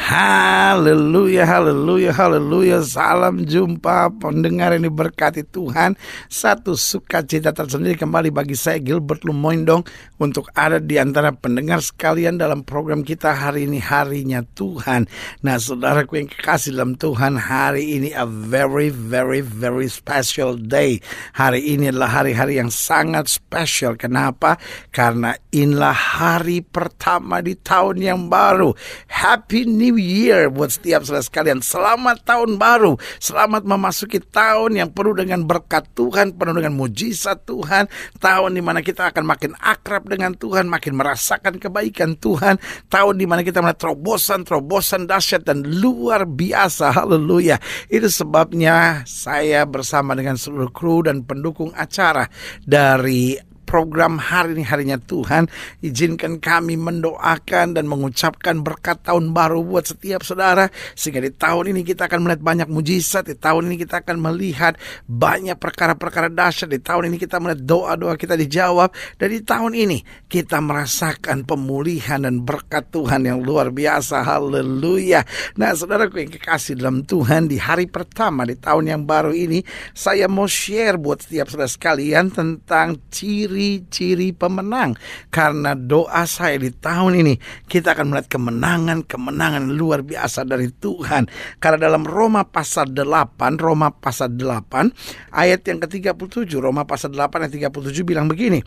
Haleluya, haleluya, haleluya. Salam jumpa pendengar ini berkati Tuhan. Satu sukacita tersendiri kembali bagi saya Gilbert Lumoindong untuk ada di antara pendengar sekalian dalam program kita hari ini harinya Tuhan. Nah, saudaraku yang kekasih dalam Tuhan, hari ini a very very very special day. Hari ini adalah hari-hari yang sangat special. Kenapa? Karena inilah hari pertama di tahun yang baru. Happy New Year buat setiap saudara sekalian. Selamat tahun baru. Selamat memasuki tahun yang penuh dengan berkat Tuhan, penuh dengan mujizat Tuhan. Tahun di mana kita akan makin akrab dengan Tuhan, makin merasakan kebaikan Tuhan. Tahun di mana kita melihat terobosan-terobosan dahsyat dan luar biasa. Haleluya. Itu sebabnya saya bersama dengan seluruh kru dan pendukung acara dari program hari ini harinya Tuhan. Izinkan kami mendoakan dan mengucapkan berkat tahun baru buat setiap saudara. Sehingga di tahun ini kita akan melihat banyak mujizat. Di tahun ini kita akan melihat banyak perkara-perkara dahsyat. Di tahun ini kita melihat doa-doa kita dijawab. Dan di tahun ini kita merasakan pemulihan dan berkat Tuhan yang luar biasa. Haleluya. Nah saudaraku yang kekasih dalam Tuhan di hari pertama di tahun yang baru ini. Saya mau share buat setiap saudara sekalian tentang ciri ciri-ciri pemenang. Karena doa saya di tahun ini kita akan melihat kemenangan-kemenangan luar biasa dari Tuhan. Karena dalam Roma pasal 8, Roma pasal 8 ayat yang ke-37, Roma pasal 8 ayat 37 bilang begini.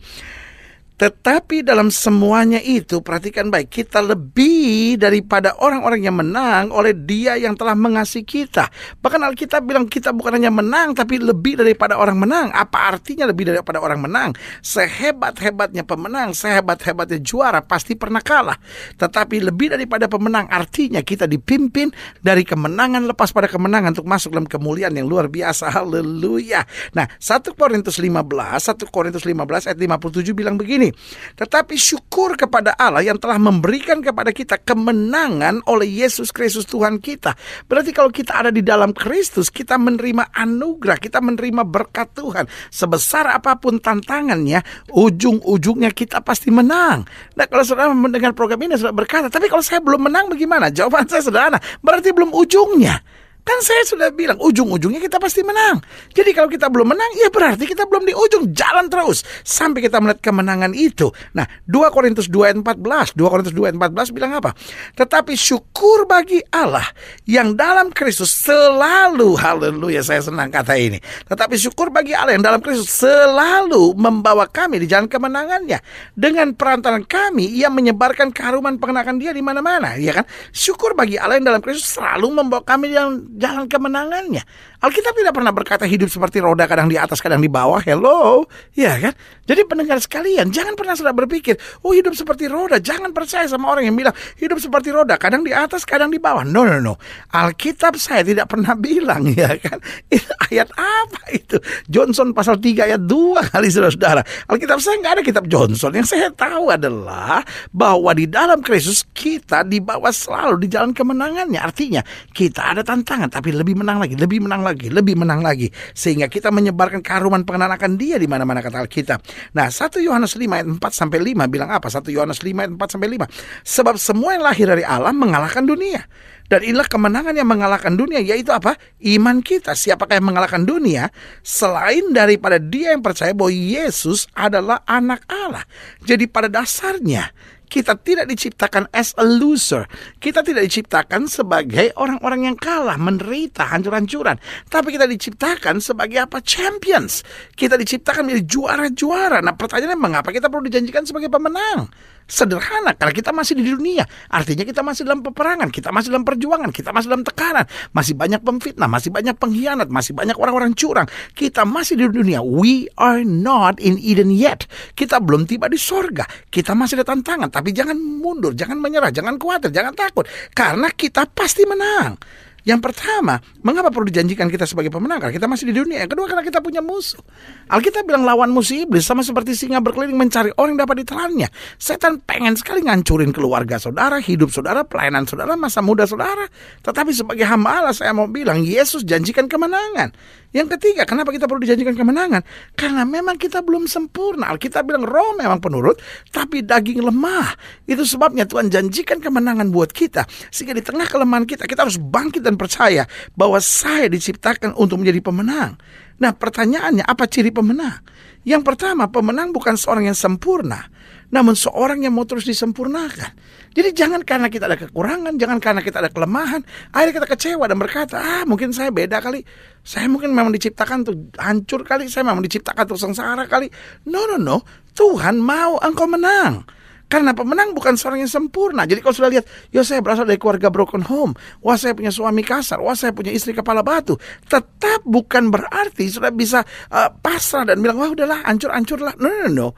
Tetapi dalam semuanya itu perhatikan baik kita lebih daripada orang-orang yang menang oleh Dia yang telah mengasihi kita. Bahkan Alkitab bilang kita bukan hanya menang tapi lebih daripada orang menang. Apa artinya lebih daripada orang menang? Sehebat-hebatnya pemenang, sehebat-hebatnya juara pasti pernah kalah. Tetapi lebih daripada pemenang artinya kita dipimpin dari kemenangan lepas pada kemenangan untuk masuk dalam kemuliaan yang luar biasa. Haleluya. Nah, 1 Korintus 15, 1 Korintus 15 ayat 57 bilang begini ini. Tetapi syukur kepada Allah yang telah memberikan kepada kita kemenangan oleh Yesus Kristus Tuhan kita. Berarti kalau kita ada di dalam Kristus, kita menerima anugerah, kita menerima berkat Tuhan. Sebesar apa pun tantangannya, ujung-ujungnya kita pasti menang. Nah kalau saudara mendengar program ini, sudah berkata, tapi kalau saya belum menang bagaimana? Jawaban saya sederhana, berarti belum ujungnya. Kan saya sudah bilang ujung-ujungnya kita pasti menang. Jadi kalau kita belum menang, ya berarti kita belum di ujung. Jalan terus sampai kita melihat kemenangan itu. Nah, 2 Korintus 2 ayat 14, 2 Korintus 2 ayat 14 bilang apa? Tetapi syukur bagi Allah yang dalam Kristus selalu, haleluya saya senang kata ini. Tetapi syukur bagi Allah yang dalam Kristus selalu membawa kami di jalan kemenangannya. Dengan perantaran kami, ia menyebarkan keharuman pengenakan dia di mana-mana. Ya kan? Syukur bagi Allah yang dalam Kristus selalu membawa kami di jalan kemenangannya. Alkitab tidak pernah berkata hidup seperti roda kadang di atas kadang di bawah. Hello, ya kan? Jadi pendengar sekalian, jangan pernah sudah berpikir, oh hidup seperti roda. Jangan percaya sama orang yang bilang hidup seperti roda, kadang di atas, kadang di bawah. No, no, no. Alkitab saya tidak pernah bilang, ya kan? Itu ayat apa itu? Johnson pasal 3 ayat 2 kali saudara-saudara. Alkitab saya nggak ada kitab Johnson. Yang saya tahu adalah bahwa di dalam Kristus kita dibawa selalu di jalan kemenangannya. Artinya kita ada tantangan, tapi lebih menang lagi, lebih menang lagi lebih menang lagi. Sehingga kita menyebarkan keharuman pengenalan akan dia di mana-mana kata Alkitab. Nah, 1 Yohanes 5 ayat 4 sampai 5 bilang apa? 1 Yohanes 5 ayat 4 sampai 5. Sebab semua yang lahir dari Allah mengalahkan dunia. Dan inilah kemenangan yang mengalahkan dunia yaitu apa? Iman kita. Siapakah yang mengalahkan dunia selain daripada dia yang percaya bahwa Yesus adalah anak Allah. Jadi pada dasarnya Kita tidak diciptakan as a loser. Kita tidak diciptakan sebagai orang-orang yang kalah, menderita, hancur-hancuran. Tapi kita diciptakan sebagai apa? Champions. Kita diciptakan menjadi juara-juara. Nah pertanyaannya mengapa kita perlu dijanjikan sebagai pemenang? Sederhana, karena kita masih di dunia. Artinya kita masih dalam peperangan, kita masih dalam perjuangan, kita masih dalam tekanan. Masih banyak pemfitnah, masih banyak pengkhianat, masih banyak orang-orang curang. Kita masih di dunia. We are not in Eden yet. Kita belum tiba di sorga. Kita masih ada tantangan, tapi jangan mundur, jangan menyerah, jangan khawatir, jangan takut. Karena kita pasti menang. Yang pertama, mengapa perlu dijanjikan kita sebagai pemenang? Karena kita masih di dunia. Yang kedua, karena kita punya musuh. Alkitab bilang lawan musuh iblis sama seperti singa berkeliling mencari orang yang dapat ditelannya. Setan pengen sekali ngancurin keluarga saudara, hidup saudara, pelayanan saudara, masa muda saudara. Tetapi sebagai hamba Allah saya mau bilang, Yesus janjikan kemenangan. Yang ketiga, kenapa kita perlu dijanjikan kemenangan? Karena memang kita belum sempurna. Alkitab bilang roh memang penurut, tapi daging lemah. Itu sebabnya Tuhan janjikan kemenangan buat kita. Sehingga di tengah kelemahan kita, kita harus bangkit dan percaya bahwa saya diciptakan untuk menjadi pemenang. Nah pertanyaannya apa ciri pemenang? Yang pertama, pemenang bukan seorang yang sempurna, namun seorang yang mau terus disempurnakan. Jadi jangan karena kita ada kekurangan, jangan karena kita ada kelemahan, akhirnya kita kecewa dan berkata, ah mungkin saya beda kali, saya mungkin memang diciptakan untuk hancur kali, saya memang diciptakan untuk sengsara kali. No, no, no, Tuhan mau engkau menang. Karena pemenang bukan seorang yang sempurna. Jadi kalau sudah lihat, ya saya berasal dari keluarga broken home. Wah saya punya suami kasar. Wah saya punya istri kepala batu. Tetap bukan berarti sudah bisa uh, pasrah dan bilang, wah udahlah hancur-hancurlah. No, no, no.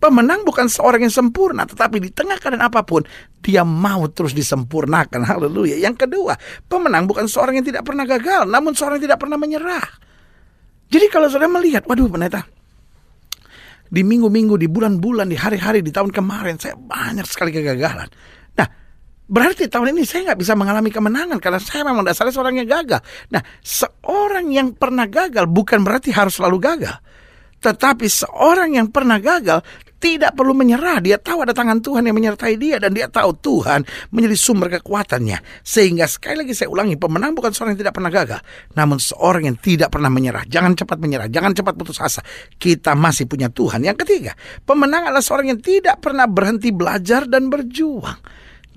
Pemenang bukan seorang yang sempurna, tetapi di tengah keadaan apa pun, dia mau terus disempurnakan. Haleluya. Yang kedua, pemenang bukan seorang yang tidak pernah gagal, namun seorang yang tidak pernah menyerah. Jadi kalau saudara melihat, waduh pendeta, di minggu-minggu, di bulan-bulan, di hari-hari, di tahun kemarin, saya banyak sekali kegagalan. Nah, berarti tahun ini saya nggak bisa mengalami kemenangan karena saya memang dasarnya seorang yang gagal. Nah, seorang yang pernah gagal bukan berarti harus selalu gagal. Tetapi seorang yang pernah gagal tidak perlu menyerah. Dia tahu ada tangan Tuhan yang menyertai dia dan dia tahu Tuhan menjadi sumber kekuatannya. Sehingga sekali lagi saya ulangi, pemenang bukan seorang yang tidak pernah gagal, namun seorang yang tidak pernah menyerah. Jangan cepat menyerah, jangan cepat putus asa. Kita masih punya Tuhan. Yang ketiga, pemenang adalah seorang yang tidak pernah berhenti belajar dan berjuang.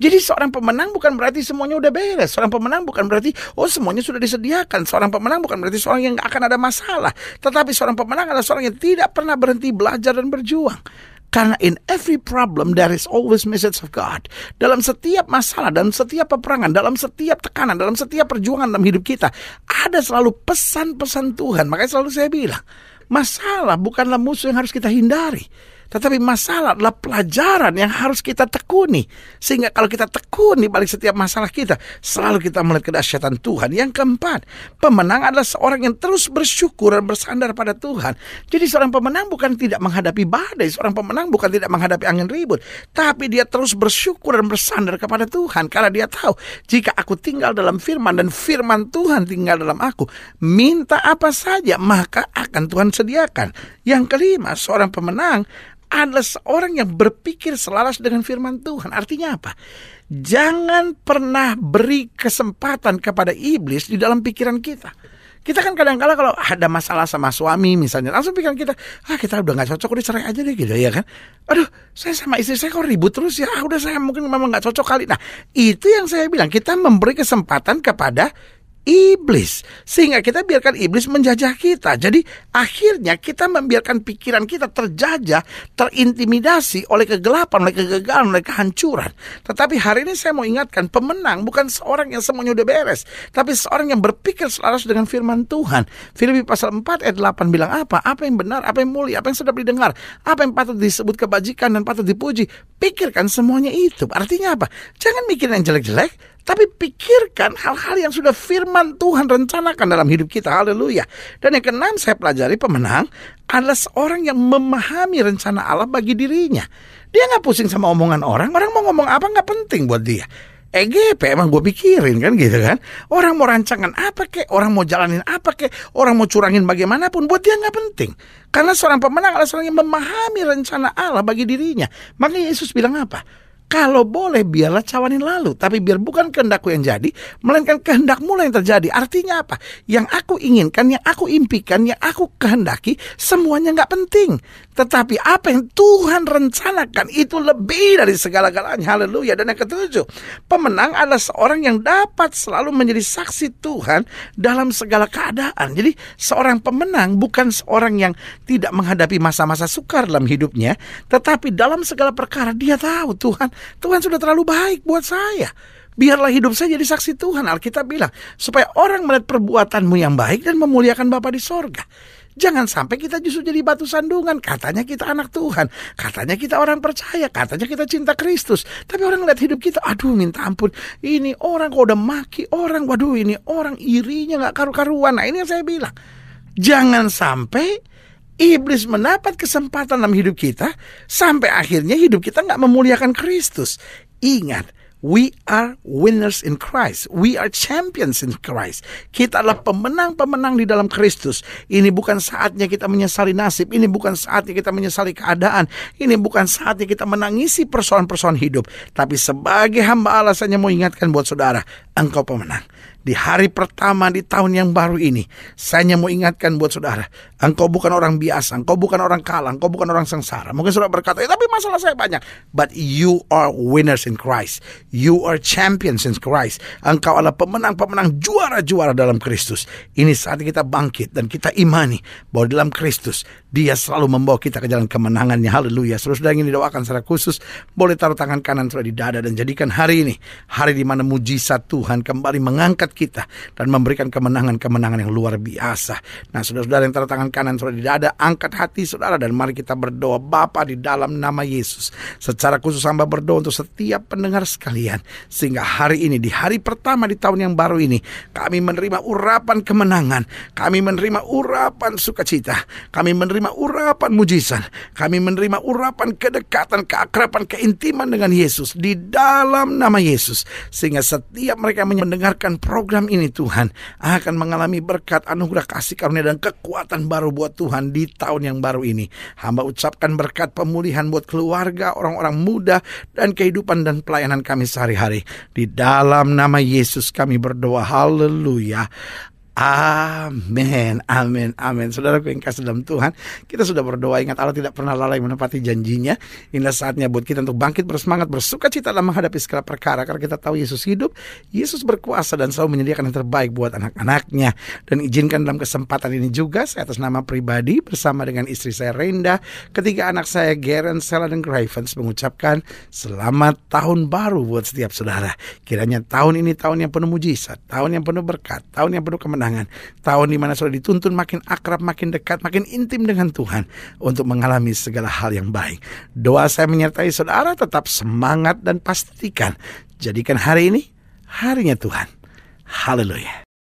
Jadi seorang pemenang bukan berarti semuanya udah beres. Seorang pemenang bukan berarti oh semuanya sudah disediakan. Seorang pemenang bukan berarti seorang yang akan ada masalah. Tetapi seorang pemenang adalah seorang yang tidak pernah berhenti belajar dan berjuang. Karena in every problem there is always message of God. Dalam setiap masalah, dalam setiap peperangan, dalam setiap tekanan, dalam setiap perjuangan dalam hidup kita, ada selalu pesan-pesan Tuhan. Makanya selalu saya bilang, masalah bukanlah musuh yang harus kita hindari. Tetapi masalah adalah pelajaran yang harus kita tekuni. Sehingga kalau kita tekuni balik setiap masalah kita, selalu kita melihat kedahsyatan Tuhan. Yang keempat, pemenang adalah seorang yang terus bersyukur dan bersandar pada Tuhan. Jadi seorang pemenang bukan tidak menghadapi badai, seorang pemenang bukan tidak menghadapi angin ribut, tapi dia terus bersyukur dan bersandar kepada Tuhan karena dia tahu jika aku tinggal dalam firman dan firman Tuhan tinggal dalam aku, minta apa saja maka akan Tuhan sediakan. Yang kelima, seorang pemenang adalah seorang yang berpikir selaras dengan firman Tuhan. Artinya apa? Jangan pernah beri kesempatan kepada iblis di dalam pikiran kita. Kita kan kadang-kala kalau ada masalah sama suami misalnya, langsung pikiran kita, ah kita udah gak cocok, udah cerai aja deh gitu ya kan. Aduh, saya sama istri saya kok ribut terus ya, ah udah saya mungkin memang gak cocok kali. Nah, itu yang saya bilang, kita memberi kesempatan kepada iblis sehingga kita biarkan iblis menjajah kita. Jadi akhirnya kita membiarkan pikiran kita terjajah, terintimidasi oleh kegelapan, oleh kegagalan, oleh kehancuran. Tetapi hari ini saya mau ingatkan, pemenang bukan seorang yang semuanya udah beres, tapi seorang yang berpikir selaras dengan firman Tuhan. Filipi pasal 4 ayat 8 bilang apa? Apa yang benar, apa yang mulia, apa yang sedap didengar, apa yang patut disebut kebajikan dan patut dipuji. Pikirkan semuanya itu. Artinya apa? Jangan mikir yang jelek-jelek, tapi pikirkan hal-hal yang sudah firman Tuhan rencanakan dalam hidup kita. Haleluya. Dan yang keenam saya pelajari pemenang adalah seorang yang memahami rencana Allah bagi dirinya. Dia nggak pusing sama omongan orang. Orang mau ngomong apa nggak penting buat dia. EGP emang gue pikirin kan gitu kan Orang mau rancangan apa kek Orang mau jalanin apa kek Orang mau curangin bagaimanapun Buat dia nggak penting Karena seorang pemenang adalah seorang yang memahami rencana Allah bagi dirinya Makanya Yesus bilang apa Kalau boleh biarlah cawanin lalu, tapi biar bukan kehendakku yang jadi, melainkan kehendakmu yang terjadi. Artinya apa? Yang aku inginkan, yang aku impikan, yang aku kehendaki, semuanya nggak penting. Tetapi apa yang Tuhan rencanakan itu lebih dari segala-galanya. Haleluya. Dan yang ketujuh, pemenang adalah seorang yang dapat selalu menjadi saksi Tuhan dalam segala keadaan. Jadi seorang pemenang bukan seorang yang tidak menghadapi masa-masa sukar dalam hidupnya, tetapi dalam segala perkara dia tahu Tuhan Tuhan sudah terlalu baik buat saya. Biarlah hidup saya jadi saksi Tuhan. Alkitab bilang, supaya orang melihat perbuatanmu yang baik dan memuliakan Bapa di sorga. Jangan sampai kita justru jadi batu sandungan. Katanya kita anak Tuhan. Katanya kita orang percaya. Katanya kita cinta Kristus. Tapi orang lihat hidup kita. Aduh minta ampun. Ini orang kok udah maki orang. Waduh ini orang irinya gak karu-karuan. Nah ini yang saya bilang. Jangan sampai Iblis mendapat kesempatan dalam hidup kita sampai akhirnya hidup kita nggak memuliakan Kristus. Ingat, We are winners in Christ. We are champions in Christ. Kita adalah pemenang-pemenang di dalam Kristus. Ini bukan saatnya kita menyesali nasib. Ini bukan saatnya kita menyesali keadaan. Ini bukan saatnya kita menangisi persoalan-persoalan hidup. Tapi sebagai hamba Allah saya mau ingatkan buat saudara, engkau pemenang di hari pertama di tahun yang baru ini, saya hanya mau ingatkan buat saudara, engkau bukan orang biasa, engkau bukan orang kalah, engkau bukan orang sengsara. Mungkin saudara berkata, ya, tapi masalah saya banyak. But you are winners in Christ. You are champions in Christ. Engkau adalah pemenang-pemenang juara-juara dalam Kristus. Ini saat kita bangkit dan kita imani bahwa dalam Kristus dia selalu membawa kita ke jalan kemenangannya. Haleluya. Saudara ingin didoakan secara khusus, boleh taruh tangan kanan saudara di dada dan jadikan hari ini hari di mana mujizat Tuhan kembali mengangkat kita dan memberikan kemenangan-kemenangan yang luar biasa. Nah, saudara-saudara yang tangan kanan saudara di dada, angkat hati saudara dan mari kita berdoa Bapa di dalam nama Yesus. Secara khusus hamba berdoa untuk setiap pendengar sekalian sehingga hari ini di hari pertama di tahun yang baru ini kami menerima urapan kemenangan, kami menerima urapan sukacita, kami menerima urapan mujizat, kami menerima urapan kedekatan, keakraban, keintiman dengan Yesus di dalam nama Yesus sehingga setiap mereka mendengarkan program program ini Tuhan akan mengalami berkat anugerah kasih karunia dan kekuatan baru buat Tuhan di tahun yang baru ini. Hamba ucapkan berkat pemulihan buat keluarga, orang-orang muda, dan kehidupan dan pelayanan kami sehari-hari. Di dalam nama Yesus kami berdoa. Haleluya. Amin, amin, amin. Saudaraku yang kasih dalam Tuhan, kita sudah berdoa. Ingat Allah tidak pernah lalai menepati janjinya. Inilah saatnya buat kita untuk bangkit bersemangat, bersuka cita dalam menghadapi segala perkara. Karena kita tahu Yesus hidup, Yesus berkuasa dan selalu menyediakan yang terbaik buat anak-anaknya. Dan izinkan dalam kesempatan ini juga, saya atas nama pribadi bersama dengan istri saya Renda, ketiga anak saya Garen, Sela, dan Gravens mengucapkan selamat tahun baru buat setiap saudara. Kiranya tahun ini tahun yang penuh mujizat, tahun yang penuh berkat, tahun yang penuh kemenangan kemenangan. Tahun di mana sudah dituntun makin akrab, makin dekat, makin intim dengan Tuhan untuk mengalami segala hal yang baik. Doa saya menyertai saudara tetap semangat dan pastikan jadikan hari ini harinya Tuhan. Haleluya.